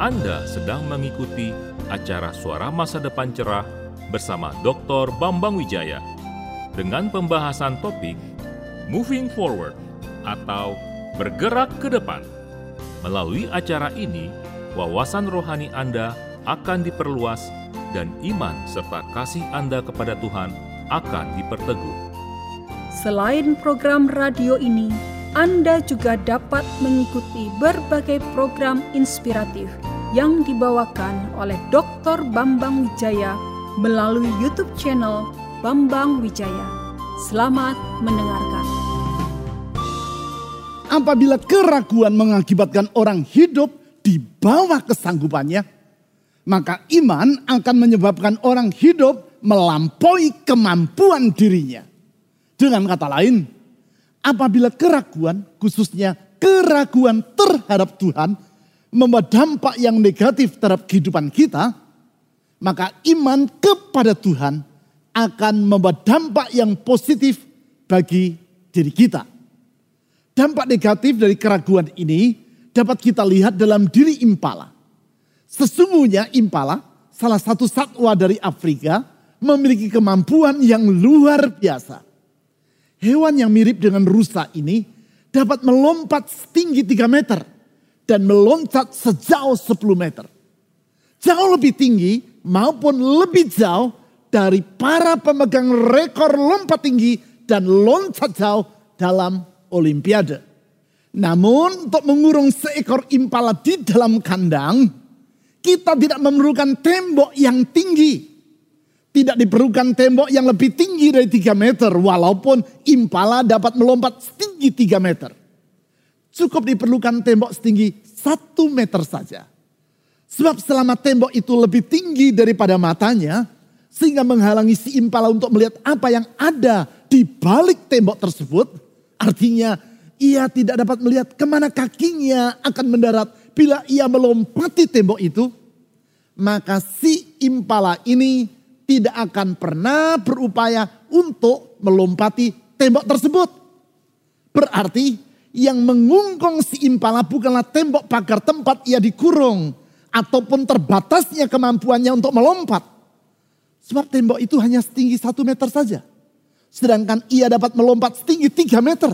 Anda sedang mengikuti acara Suara Masa Depan Cerah bersama Dr. Bambang Wijaya dengan pembahasan topik Moving Forward atau Bergerak ke Depan. Melalui acara ini, wawasan rohani Anda akan diperluas dan iman serta kasih Anda kepada Tuhan akan diperteguh. Selain program radio ini, Anda juga dapat mengikuti berbagai program inspiratif yang dibawakan oleh Dr. Bambang Wijaya melalui YouTube channel Bambang Wijaya. Selamat mendengarkan. Apabila keraguan mengakibatkan orang hidup di bawah kesanggupannya, maka iman akan menyebabkan orang hidup melampaui kemampuan dirinya. Dengan kata lain, apabila keraguan, khususnya keraguan terhadap Tuhan, membawa dampak yang negatif terhadap kehidupan kita, maka iman kepada Tuhan akan membawa dampak yang positif bagi diri kita. Dampak negatif dari keraguan ini dapat kita lihat dalam diri impala. Sesungguhnya impala, salah satu satwa dari Afrika, memiliki kemampuan yang luar biasa. Hewan yang mirip dengan rusa ini dapat melompat setinggi 3 meter dan meloncat sejauh 10 meter. Jauh lebih tinggi maupun lebih jauh dari para pemegang rekor lompat tinggi dan loncat jauh dalam olimpiade. Namun untuk mengurung seekor impala di dalam kandang, kita tidak memerlukan tembok yang tinggi. Tidak diperlukan tembok yang lebih tinggi dari 3 meter walaupun impala dapat melompat setinggi 3 meter. Cukup diperlukan tembok setinggi satu meter saja. Sebab selama tembok itu lebih tinggi daripada matanya, sehingga menghalangi si impala untuk melihat apa yang ada di balik tembok tersebut, artinya ia tidak dapat melihat ke mana kakinya akan mendarat bila ia melompati tembok itu, maka si impala ini tidak akan pernah berupaya untuk melompati tembok tersebut. Berarti yang mengungkong si impala bukanlah tembok pagar tempat ia dikurung ataupun terbatasnya kemampuannya untuk melompat. Sebab tembok itu hanya setinggi satu meter saja. Sedangkan ia dapat melompat setinggi tiga meter.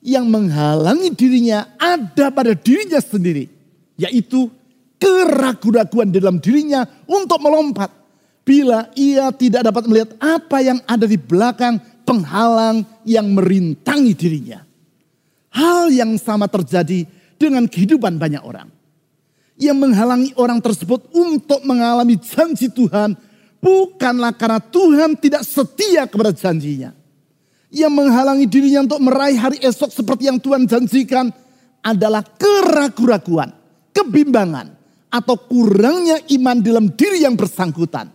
Yang menghalangi dirinya ada pada dirinya sendiri. Yaitu keraguan-raguan dalam dirinya untuk melompat. Bila ia tidak dapat melihat apa yang ada di belakang penghalang yang merintangi dirinya. Hal yang sama terjadi dengan kehidupan banyak orang. Yang menghalangi orang tersebut untuk mengalami janji Tuhan bukanlah karena Tuhan tidak setia kepada janjinya. Yang menghalangi dirinya untuk meraih hari esok seperti yang Tuhan janjikan adalah keraguan-raguan, kebimbangan, atau kurangnya iman dalam diri yang bersangkutan.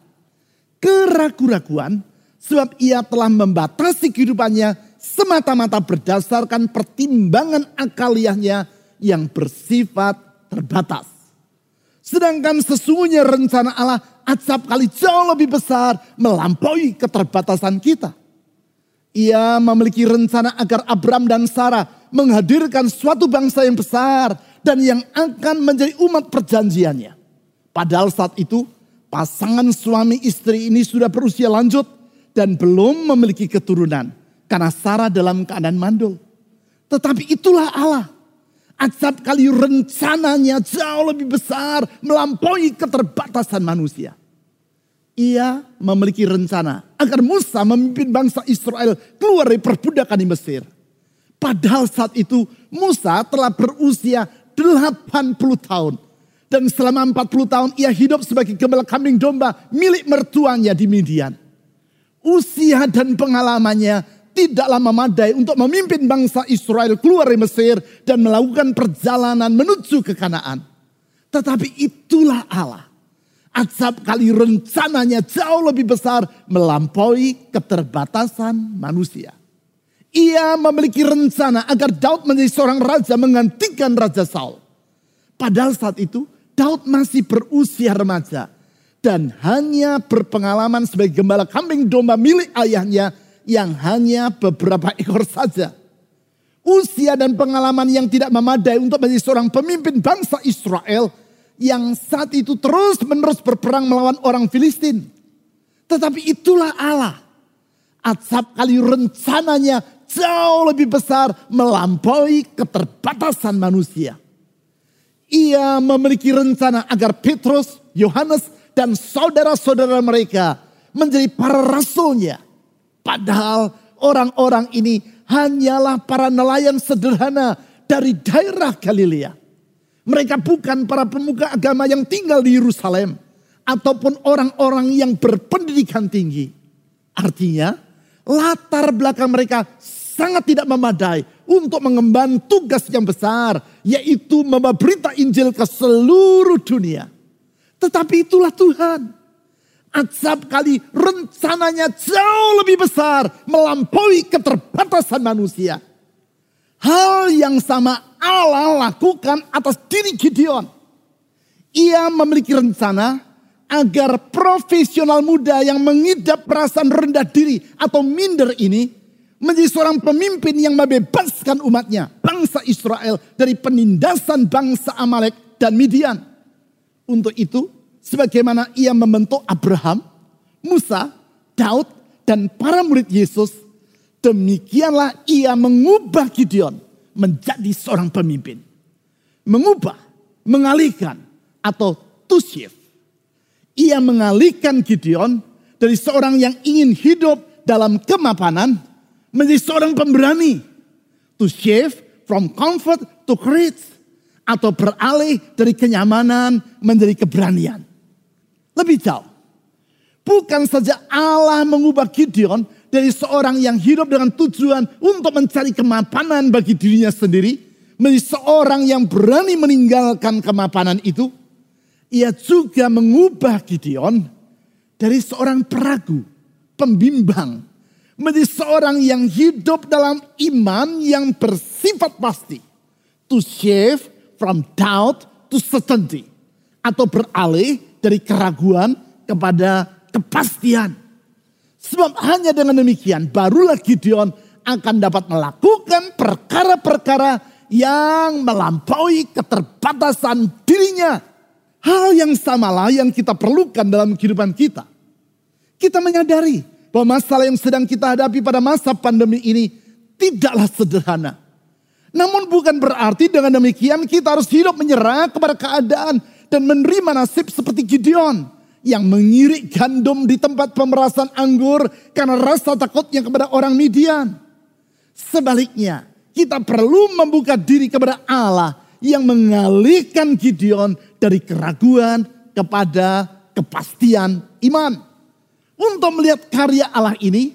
Keraguan-raguan sebab ia telah membatasi kehidupannya semata-mata berdasarkan pertimbangan akaliahnya yang bersifat terbatas. Sedangkan sesungguhnya rencana Allah acap kali jauh lebih besar melampaui keterbatasan kita. Ia memiliki rencana agar Abram dan Sarah menghadirkan suatu bangsa yang besar dan yang akan menjadi umat perjanjiannya. Padahal saat itu pasangan suami istri ini sudah berusia lanjut dan belum memiliki keturunan karena Sarah dalam keadaan mandul. Tetapi itulah Allah. Acap kali rencananya jauh lebih besar melampaui keterbatasan manusia. Ia memiliki rencana agar Musa memimpin bangsa Israel keluar dari perbudakan di Mesir. Padahal saat itu Musa telah berusia 80 tahun. Dan selama 40 tahun ia hidup sebagai gembala kambing domba milik mertuanya di Midian. Usia dan pengalamannya tidaklah memadai untuk memimpin bangsa Israel keluar dari Mesir dan melakukan perjalanan menuju ke Kanaan. Tetapi itulah Allah. Acap kali rencananya jauh lebih besar melampaui keterbatasan manusia. Ia memiliki rencana agar Daud menjadi seorang raja menggantikan Raja Saul. Padahal saat itu Daud masih berusia remaja. Dan hanya berpengalaman sebagai gembala kambing domba milik ayahnya yang hanya beberapa ekor saja. Usia dan pengalaman yang tidak memadai untuk menjadi seorang pemimpin bangsa Israel yang saat itu terus menerus berperang melawan orang Filistin. Tetapi itulah Allah. Acap kali rencananya jauh lebih besar melampaui keterbatasan manusia. Ia memiliki rencana agar Petrus, Yohanes, dan saudara-saudara mereka menjadi para rasulnya. Padahal orang-orang ini hanyalah para nelayan sederhana dari daerah Galilea. Mereka bukan para pemuka agama yang tinggal di Yerusalem ataupun orang-orang yang berpendidikan tinggi. Artinya, latar belakang mereka sangat tidak memadai untuk mengemban tugas yang besar, yaitu membawa berita Injil ke seluruh dunia. Tetapi itulah Tuhan. Acap kali rencananya jauh lebih besar melampaui keterbatasan manusia. Hal yang sama Allah lakukan atas diri Gideon. Ia memiliki rencana agar profesional muda yang mengidap perasaan rendah diri atau minder ini menjadi seorang pemimpin yang membebaskan umatnya, bangsa Israel dari penindasan bangsa Amalek dan Midian. Untuk itu, sebagaimana ia membentuk Abraham, Musa, Daud, dan para murid Yesus, demikianlah ia mengubah Gideon menjadi seorang pemimpin. Mengubah, mengalihkan, atau to shift. Ia mengalihkan Gideon dari seorang yang ingin hidup dalam kemapanan menjadi seorang pemberani. To shift from comfort to courage. Atau beralih dari kenyamanan menjadi keberanian. Lebih jauh. Bukan saja Allah mengubah Gideon dari seorang yang hidup dengan tujuan untuk mencari kemapanan bagi dirinya sendiri. Menjadi seorang yang berani meninggalkan kemapanan itu. Ia juga mengubah Gideon dari seorang peragu, pembimbang. Menjadi seorang yang hidup dalam iman yang bersifat pasti. To shift from doubt to certainty. Atau beralih dari keraguan kepada kepastian. Sebab hanya dengan demikian barulah Gideon akan dapat melakukan perkara-perkara yang melampaui keterbatasan dirinya. Hal yang samalah yang kita perlukan dalam kehidupan kita. Kita menyadari bahwa masalah yang sedang kita hadapi pada masa pandemi ini tidaklah sederhana. Namun bukan berarti dengan demikian kita harus hidup menyerah kepada keadaan dan menerima nasib seperti Gideon yang mengirik gandum di tempat pemerasan anggur karena rasa takutnya kepada orang Midian. Sebaliknya, kita perlu membuka diri kepada Allah yang mengalihkan Gideon dari keraguan kepada kepastian iman. Untuk melihat karya Allah ini,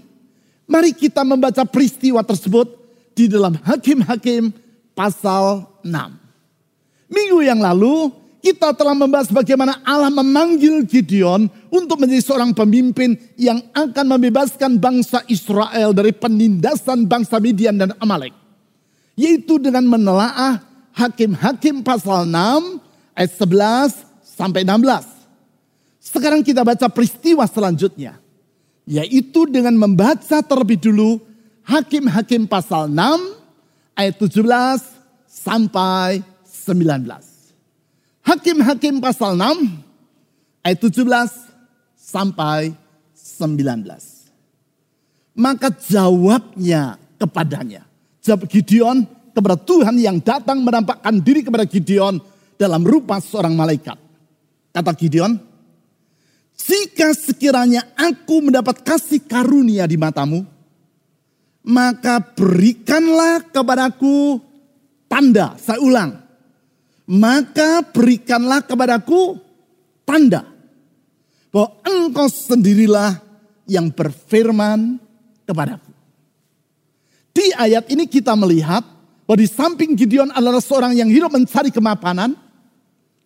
mari kita membaca peristiwa tersebut di dalam Hakim-Hakim pasal 6. Minggu yang lalu kita telah membahas bagaimana Allah memanggil Gideon untuk menjadi seorang pemimpin yang akan membebaskan bangsa Israel dari penindasan bangsa Midian dan Amalek. Yaitu dengan menelaah Hakim-Hakim pasal 6 ayat 11 sampai 16. Sekarang kita baca peristiwa selanjutnya. Yaitu dengan membaca terlebih dulu Hakim-Hakim pasal 6 ayat 17 sampai 19. Hakim-Hakim pasal 6 ayat 17 sampai 19. Maka jawabnya kepadanya. Jawab Gideon kepada Tuhan yang datang menampakkan diri kepada Gideon dalam rupa seorang malaikat. Kata Gideon, jika sekiranya aku mendapat kasih karunia di matamu, maka berikanlah kepadaku tanda. Saya ulang, maka berikanlah kepadaku tanda bahwa engkau sendirilah yang berfirman kepadaku. Di ayat ini kita melihat bahwa di samping Gideon adalah seorang yang hidup mencari kemapanan,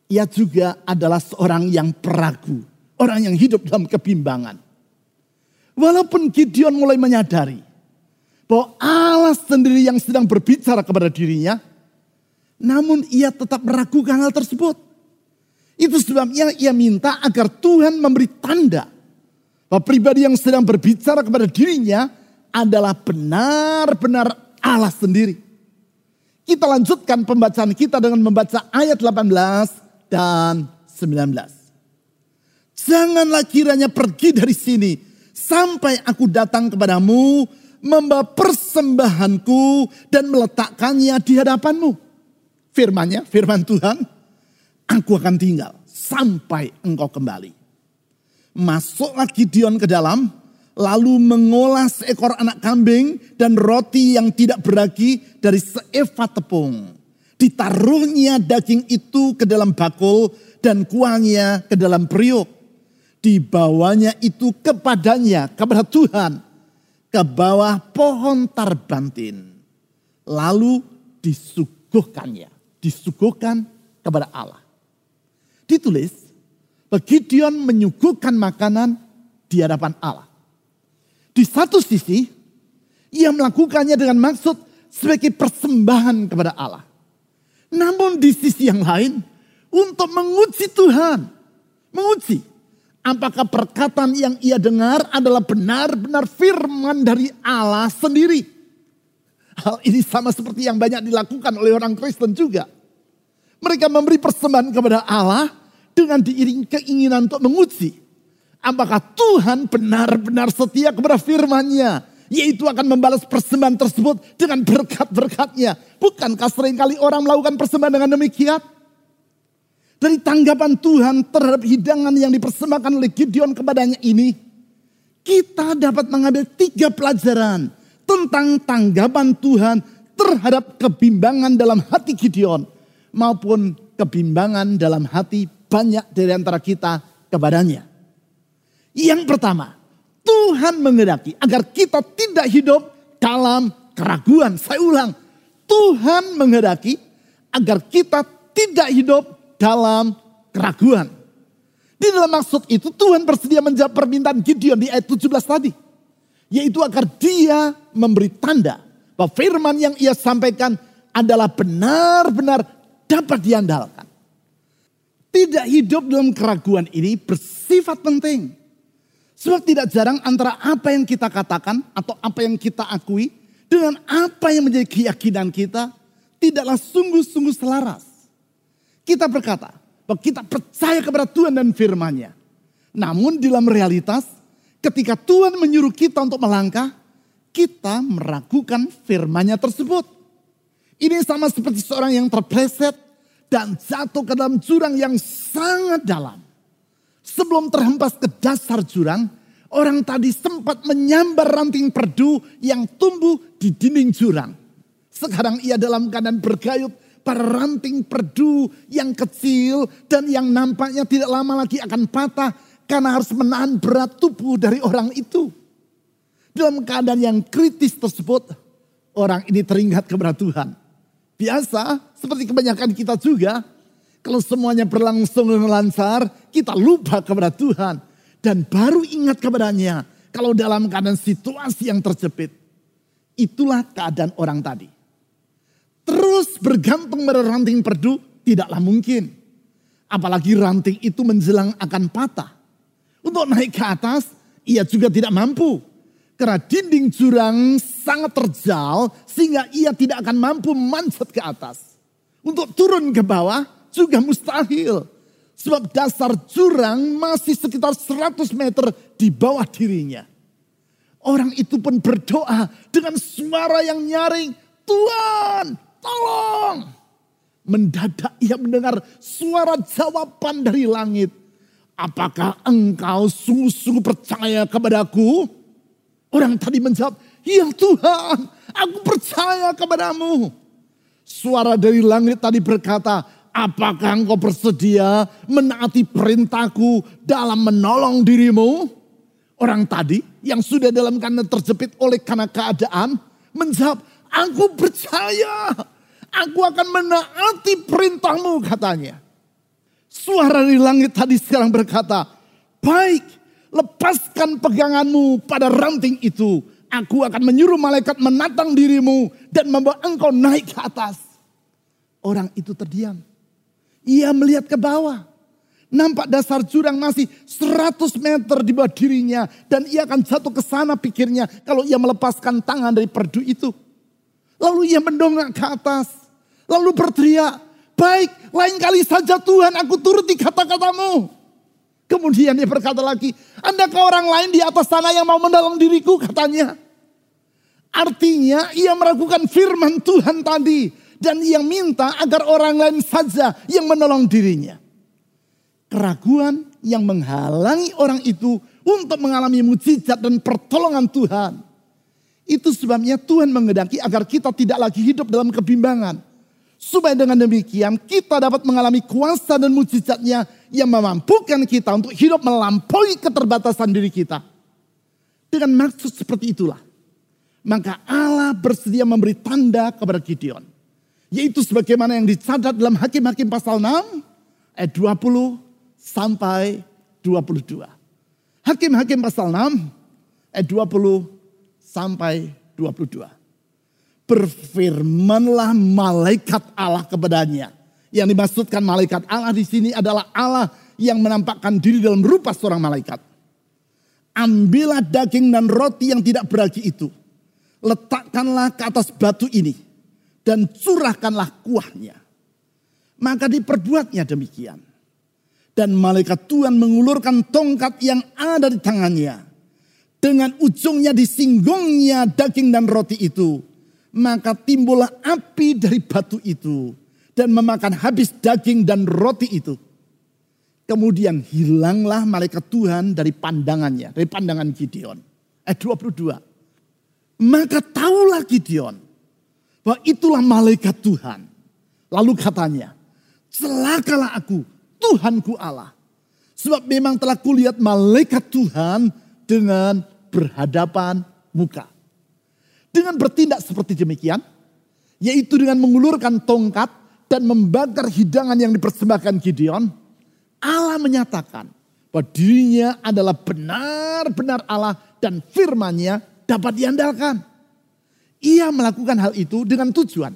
ia juga adalah seorang yang peragu, orang yang hidup dalam kebimbangan. Walaupun Gideon mulai menyadari bahwa Allah sendiri yang sedang berbicara kepada dirinya, namun ia tetap meragukan hal tersebut. Itu sebabnya ia minta agar Tuhan memberi tanda bahwa pribadi yang sedang berbicara kepada dirinya adalah benar-benar Allah sendiri. Kita lanjutkan pembacaan kita dengan membaca ayat 18 dan 19. Janganlah kiranya pergi dari sini sampai aku datang kepadamu membawa persembahanku dan meletakkannya di hadapanmu. Firmannya, firman Tuhan, aku akan tinggal sampai engkau kembali. Masuklah Gideon ke dalam, lalu mengolah seekor anak kambing dan roti yang tidak beragi dari seeva tepung. Ditaruhnya daging itu ke dalam bakul dan kuahnya ke dalam periuk. Dibawanya itu kepadanya, kepada Tuhan, ke bawah pohon tarbantin. Lalu disuguhkannya, disuguhkan kepada Allah. Ditulis, Gideon menyuguhkan makanan di hadapan Allah. Di satu sisi, ia melakukannya dengan maksud sebagai persembahan kepada Allah. Namun di sisi yang lain, untuk menguji Tuhan. Menguji. Apakah perkataan yang ia dengar adalah benar-benar firman dari Allah sendiri. Hal ini sama seperti yang banyak dilakukan oleh orang Kristen juga. Mereka memberi persembahan kepada Allah dengan diiring keinginan untuk menguji Apakah Tuhan benar-benar setia kepada firman-Nya? Yaitu akan membalas persembahan tersebut dengan berkat-berkatnya. Bukankah sering kali orang melakukan persembahan dengan demikian? Dari tanggapan Tuhan terhadap hidangan yang dipersembahkan oleh Gideon kepadanya ini. Kita dapat mengambil tiga pelajaran tentang tanggapan Tuhan terhadap kebimbangan dalam hati Gideon. Maupun kebimbangan dalam hati banyak dari antara kita kepadanya. Yang pertama, Tuhan menghendaki agar kita tidak hidup dalam keraguan. Saya ulang, Tuhan menghendaki agar kita tidak hidup dalam keraguan. Di dalam maksud itu Tuhan bersedia menjawab permintaan Gideon di ayat 17 tadi. Yaitu agar dia memberi tanda bahwa firman yang ia sampaikan adalah benar-benar dapat diandalkan. Tidak hidup dalam keraguan ini bersifat penting. Sebab tidak jarang antara apa yang kita katakan atau apa yang kita akui dengan apa yang menjadi keyakinan kita tidaklah sungguh-sungguh selaras. Kita berkata bahwa kita percaya kepada Tuhan dan firman-Nya. Namun dalam realitas ketika Tuhan menyuruh kita untuk melangkah, kita meragukan firman-Nya tersebut. Ini sama seperti seorang yang terpleset dan jatuh ke dalam jurang yang sangat dalam. Sebelum terhempas ke dasar jurang, orang tadi sempat menyambar ranting perdu yang tumbuh di dinding jurang. Sekarang ia dalam keadaan bergayut pada ranting perdu yang kecil dan yang nampaknya tidak lama lagi akan patah karena harus menahan berat tubuh dari orang itu. Dalam keadaan yang kritis tersebut, orang ini teringat kepada Tuhan. Biasa, seperti kebanyakan kita juga, kalau semuanya berlangsung dengan lancar, kita lupa kepada Tuhan. Dan baru ingat kepadanya kalau dalam keadaan situasi yang terjepit. Itulah keadaan orang tadi. Terus bergantung pada ranting perdu tidaklah mungkin. Apalagi ranting itu menjelang akan patah. Untuk naik ke atas, ia juga tidak mampu. Karena dinding jurang sangat terjal sehingga ia tidak akan mampu manjat ke atas. Untuk turun ke bawah, juga mustahil. Sebab dasar jurang masih sekitar 100 meter di bawah dirinya. Orang itu pun berdoa dengan suara yang nyaring. Tuhan tolong. Mendadak ia mendengar suara jawaban dari langit. Apakah engkau sungguh-sungguh percaya kepadaku? Orang tadi menjawab, ya Tuhan aku percaya kepadamu. Suara dari langit tadi berkata, Apakah engkau bersedia menaati perintahku dalam menolong dirimu? Orang tadi yang sudah dalam keadaan terjepit oleh karena keadaan menjawab, aku percaya, aku akan menaati perintahmu katanya. Suara di langit tadi sekarang berkata, baik lepaskan peganganmu pada ranting itu. Aku akan menyuruh malaikat menatang dirimu dan membawa engkau naik ke atas. Orang itu terdiam. Ia melihat ke bawah. Nampak dasar jurang masih 100 meter di bawah dirinya. Dan ia akan jatuh ke sana pikirnya kalau ia melepaskan tangan dari perdu itu. Lalu ia mendongak ke atas. Lalu berteriak, baik lain kali saja Tuhan aku turuti kata-katamu. Kemudian dia berkata lagi, Andakah orang lain di atas sana yang mau menolong diriku katanya. Artinya ia meragukan firman Tuhan tadi. Dan ia minta agar orang lain saja yang menolong dirinya. Keraguan yang menghalangi orang itu untuk mengalami mujizat dan pertolongan Tuhan. Itu sebabnya Tuhan mengendaki agar kita tidak lagi hidup dalam kebimbangan. Supaya dengan demikian kita dapat mengalami kuasa dan mujizatnya yang memampukan kita untuk hidup melampaui keterbatasan diri kita. Dengan maksud seperti itulah. Maka Allah bersedia memberi tanda kepada Gideon. Yaitu sebagaimana yang dicatat dalam Hakim-Hakim pasal 6 ayat 20 sampai 22. Hakim-Hakim pasal 6 ayat 20 sampai 22. Berfirmanlah malaikat Allah kepadanya. Yang dimaksudkan malaikat Allah di sini adalah Allah yang menampakkan diri dalam rupa seorang malaikat. Ambillah daging dan roti yang tidak beragi itu. Letakkanlah ke atas batu ini. Dan curahkanlah kuahnya. Maka diperbuatnya demikian. Dan malaikat Tuhan mengulurkan tongkat yang ada di tangannya dengan ujungnya disinggungnya daging dan roti itu. Maka timbullah api dari batu itu. Dan memakan habis daging dan roti itu. Kemudian hilanglah malaikat Tuhan dari pandangannya. Dari pandangan Gideon. Ayat 22. Maka tahulah Gideon. Bahwa itulah malaikat Tuhan. Lalu katanya. Celakalah aku Tuhanku Allah. Sebab memang telah kulihat malaikat Tuhan dengan berhadapan muka. Dengan bertindak seperti demikian, yaitu dengan mengulurkan tongkat dan membakar hidangan yang dipersembahkan Gideon, Allah menyatakan bahwa dirinya adalah benar-benar Allah dan firmannya dapat diandalkan. Ia melakukan hal itu dengan tujuan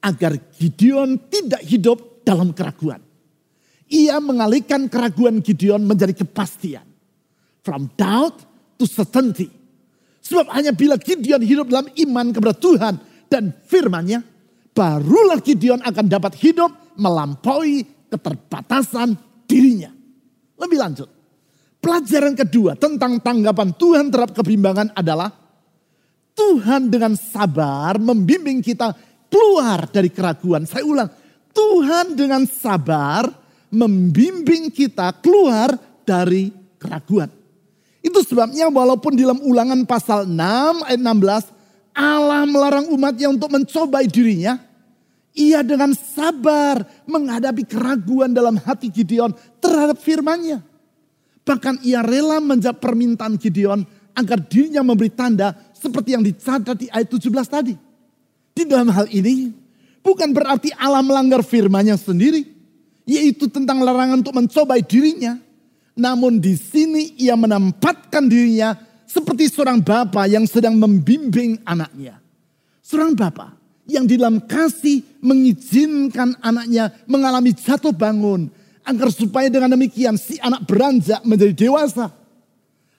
agar Gideon tidak hidup dalam keraguan. Ia mengalihkan keraguan Gideon menjadi kepastian. From doubt to certainty. Sebab hanya bila Gideon hidup dalam iman kepada Tuhan dan firmannya, barulah Gideon akan dapat hidup melampaui keterbatasan dirinya. Lebih lanjut, pelajaran kedua tentang tanggapan Tuhan terhadap kebimbangan adalah Tuhan dengan sabar membimbing kita keluar dari keraguan. Saya ulang, Tuhan dengan sabar membimbing kita keluar dari keraguan. Itu sebabnya walaupun dalam ulangan pasal 6 ayat 16 Allah melarang umatnya untuk mencobai dirinya. Ia dengan sabar menghadapi keraguan dalam hati Gideon terhadap firmannya. Bahkan ia rela menjawab permintaan Gideon agar dirinya memberi tanda seperti yang dicatat di ayat 17 tadi. Di dalam hal ini bukan berarti Allah melanggar firmannya sendiri. Yaitu tentang larangan untuk mencobai dirinya. Namun di sini ia menempatkan dirinya seperti seorang bapak yang sedang membimbing anaknya. Seorang bapak yang di dalam kasih mengizinkan anaknya mengalami jatuh bangun. Agar supaya dengan demikian si anak beranjak menjadi dewasa.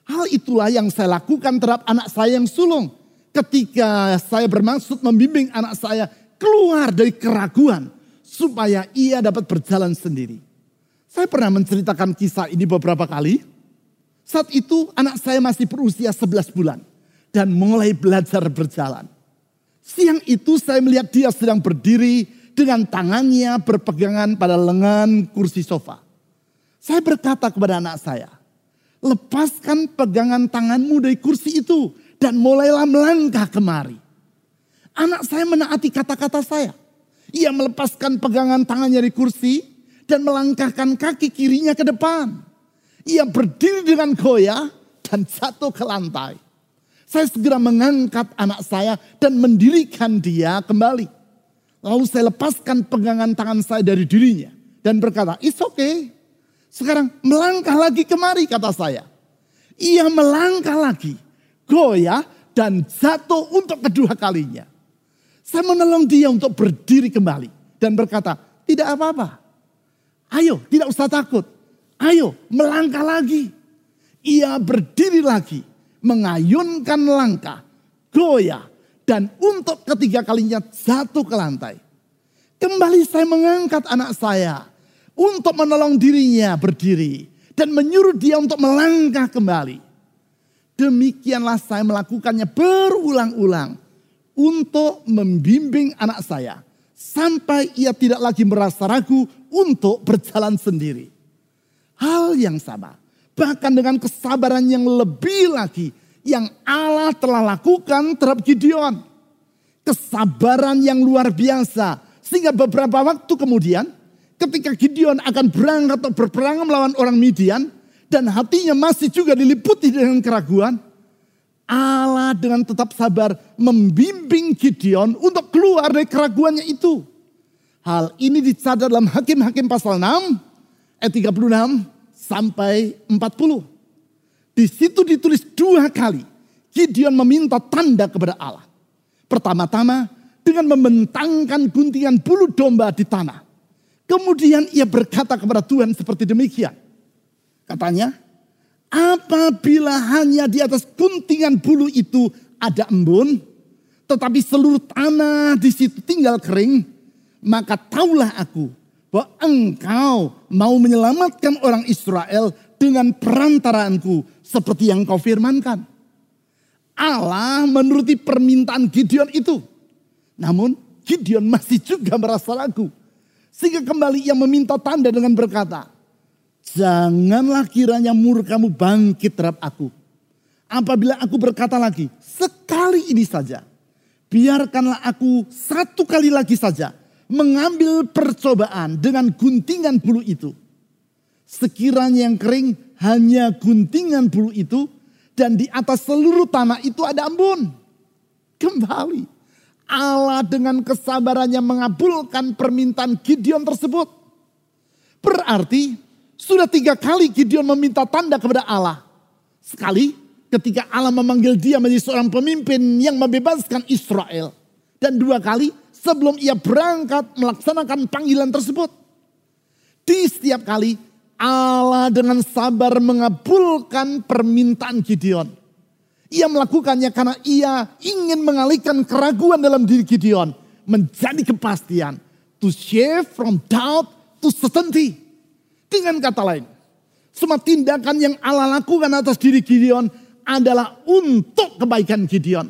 Hal itulah yang saya lakukan terhadap anak saya yang sulung. Ketika saya bermaksud membimbing anak saya keluar dari keraguan. Supaya ia dapat berjalan sendiri. Saya pernah menceritakan kisah ini beberapa kali. Saat itu anak saya masih berusia 11 bulan dan mulai belajar berjalan. Siang itu saya melihat dia sedang berdiri dengan tangannya berpegangan pada lengan kursi sofa. Saya berkata kepada anak saya, lepaskan pegangan tanganmu dari kursi itu dan mulailah melangkah kemari. Anak saya menaati kata-kata saya. Ia melepaskan pegangan tangannya dari kursi dan melangkahkan kaki kirinya ke depan. Ia berdiri dengan goyah dan jatuh ke lantai. Saya segera mengangkat anak saya dan mendirikan dia kembali. Lalu saya lepaskan pegangan tangan saya dari dirinya. Dan berkata, it's okay. Sekarang melangkah lagi kemari kata saya. Ia melangkah lagi. Goyah dan jatuh untuk kedua kalinya. Saya menolong dia untuk berdiri kembali. Dan berkata, tidak apa-apa. Ayo, tidak usah takut. Ayo, melangkah lagi. Ia berdiri lagi, mengayunkan langkah, goyah, dan untuk ketiga kalinya jatuh ke lantai. Kembali saya mengangkat anak saya untuk menolong dirinya berdiri dan menyuruh dia untuk melangkah kembali. Demikianlah saya melakukannya berulang-ulang untuk membimbing anak saya sampai ia tidak lagi merasa ragu untuk berjalan sendiri. Hal yang sama, bahkan dengan kesabaran yang lebih lagi yang Allah telah lakukan terhadap Gideon. Kesabaran yang luar biasa sehingga beberapa waktu kemudian ketika Gideon akan berangkat atau berperang melawan orang Midian dan hatinya masih juga diliputi dengan keraguan, Allah dengan tetap sabar membimbing Gideon untuk keluar dari keraguannya itu. Hal ini dicatat dalam Hakim-Hakim pasal 6 ayat 36 sampai 40. Di situ ditulis dua kali Gideon meminta tanda kepada Allah. Pertama-tama dengan membentangkan guntingan bulu domba di tanah. Kemudian ia berkata kepada Tuhan seperti demikian. Katanya, Apabila hanya di atas guntingan bulu itu ada embun, tetapi seluruh tanah di situ tinggal kering, maka taulah aku bahwa engkau mau menyelamatkan orang Israel dengan perantaraanku seperti yang kau firmankan. Allah menuruti permintaan Gideon itu. Namun Gideon masih juga merasa ragu. Sehingga kembali ia meminta tanda dengan berkata, Janganlah kiranya murkamu bangkit terhadap aku. Apabila aku berkata lagi, sekali ini saja. Biarkanlah aku satu kali lagi saja mengambil percobaan dengan guntingan bulu itu. Sekiranya yang kering hanya guntingan bulu itu dan di atas seluruh tanah itu ada embun. Kembali Allah dengan kesabarannya mengabulkan permintaan Gideon tersebut. Berarti sudah tiga kali Gideon meminta tanda kepada Allah. Sekali ketika Allah memanggil dia menjadi seorang pemimpin yang membebaskan Israel. Dan dua kali sebelum ia berangkat melaksanakan panggilan tersebut. Di setiap kali Allah dengan sabar mengabulkan permintaan Gideon. Ia melakukannya karena ia ingin mengalihkan keraguan dalam diri Gideon menjadi kepastian. To shift from doubt to certainty. Dengan kata lain, semua tindakan yang Allah lakukan atas diri Gideon adalah untuk kebaikan Gideon.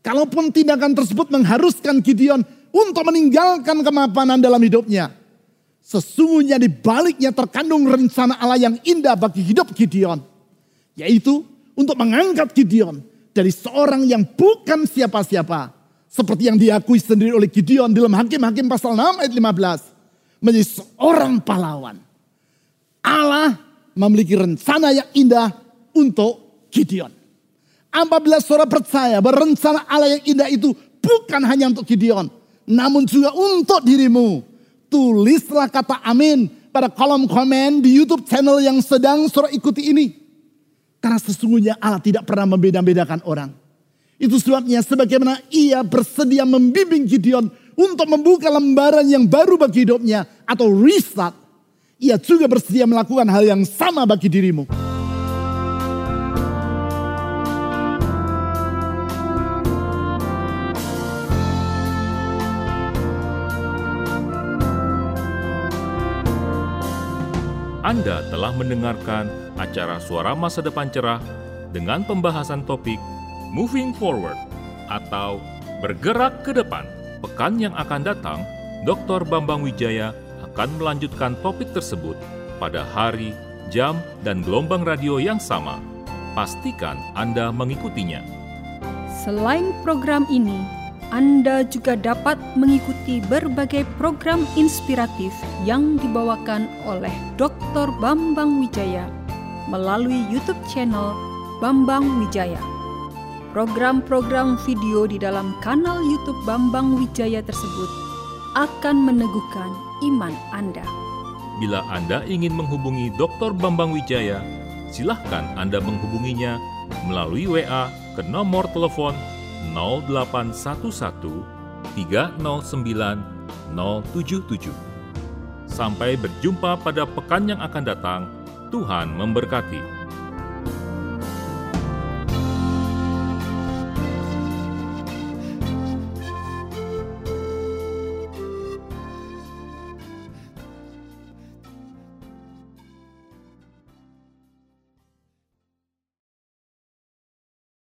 Kalaupun tindakan tersebut mengharuskan Gideon untuk meninggalkan kemapanan dalam hidupnya. Sesungguhnya di baliknya terkandung rencana Allah yang indah bagi hidup Gideon. Yaitu untuk mengangkat Gideon dari seorang yang bukan siapa-siapa. Seperti yang diakui sendiri oleh Gideon dalam Hakim-Hakim pasal 6 ayat 15. Menjadi seorang pahlawan Allah memiliki rencana yang indah untuk Gideon. Apabila saudara percaya bahwa rencana Allah yang indah itu bukan hanya untuk Gideon, namun juga untuk dirimu. Tulislah kata amin pada kolom komen di YouTube channel yang sedang saudara ikuti ini. Karena sesungguhnya Allah tidak pernah membeda-bedakan orang. Itu sebabnya sebagaimana ia bersedia membimbing Gideon untuk membuka lembaran yang baru bagi hidupnya atau restart ia juga bersedia melakukan hal yang sama bagi dirimu. Anda telah mendengarkan acara Suara Masa Depan Cerah dengan pembahasan topik Moving Forward atau Bergerak ke Depan. Pekan yang akan datang, Dr. Bambang Wijaya akan melanjutkan topik tersebut pada hari, jam, dan gelombang radio yang sama. Pastikan Anda mengikutinya. Selain program ini, Anda juga dapat mengikuti berbagai program inspiratif yang dibawakan oleh Dr. Bambang Wijaya melalui YouTube channel Bambang Wijaya. Program-program video di dalam kanal YouTube Bambang Wijaya tersebut akan meneguhkan iman Anda. Bila Anda ingin menghubungi Dr. Bambang Wijaya, silahkan Anda menghubunginya melalui WA ke nomor telepon 0811 309 077. Sampai berjumpa pada pekan yang akan datang. Tuhan memberkati.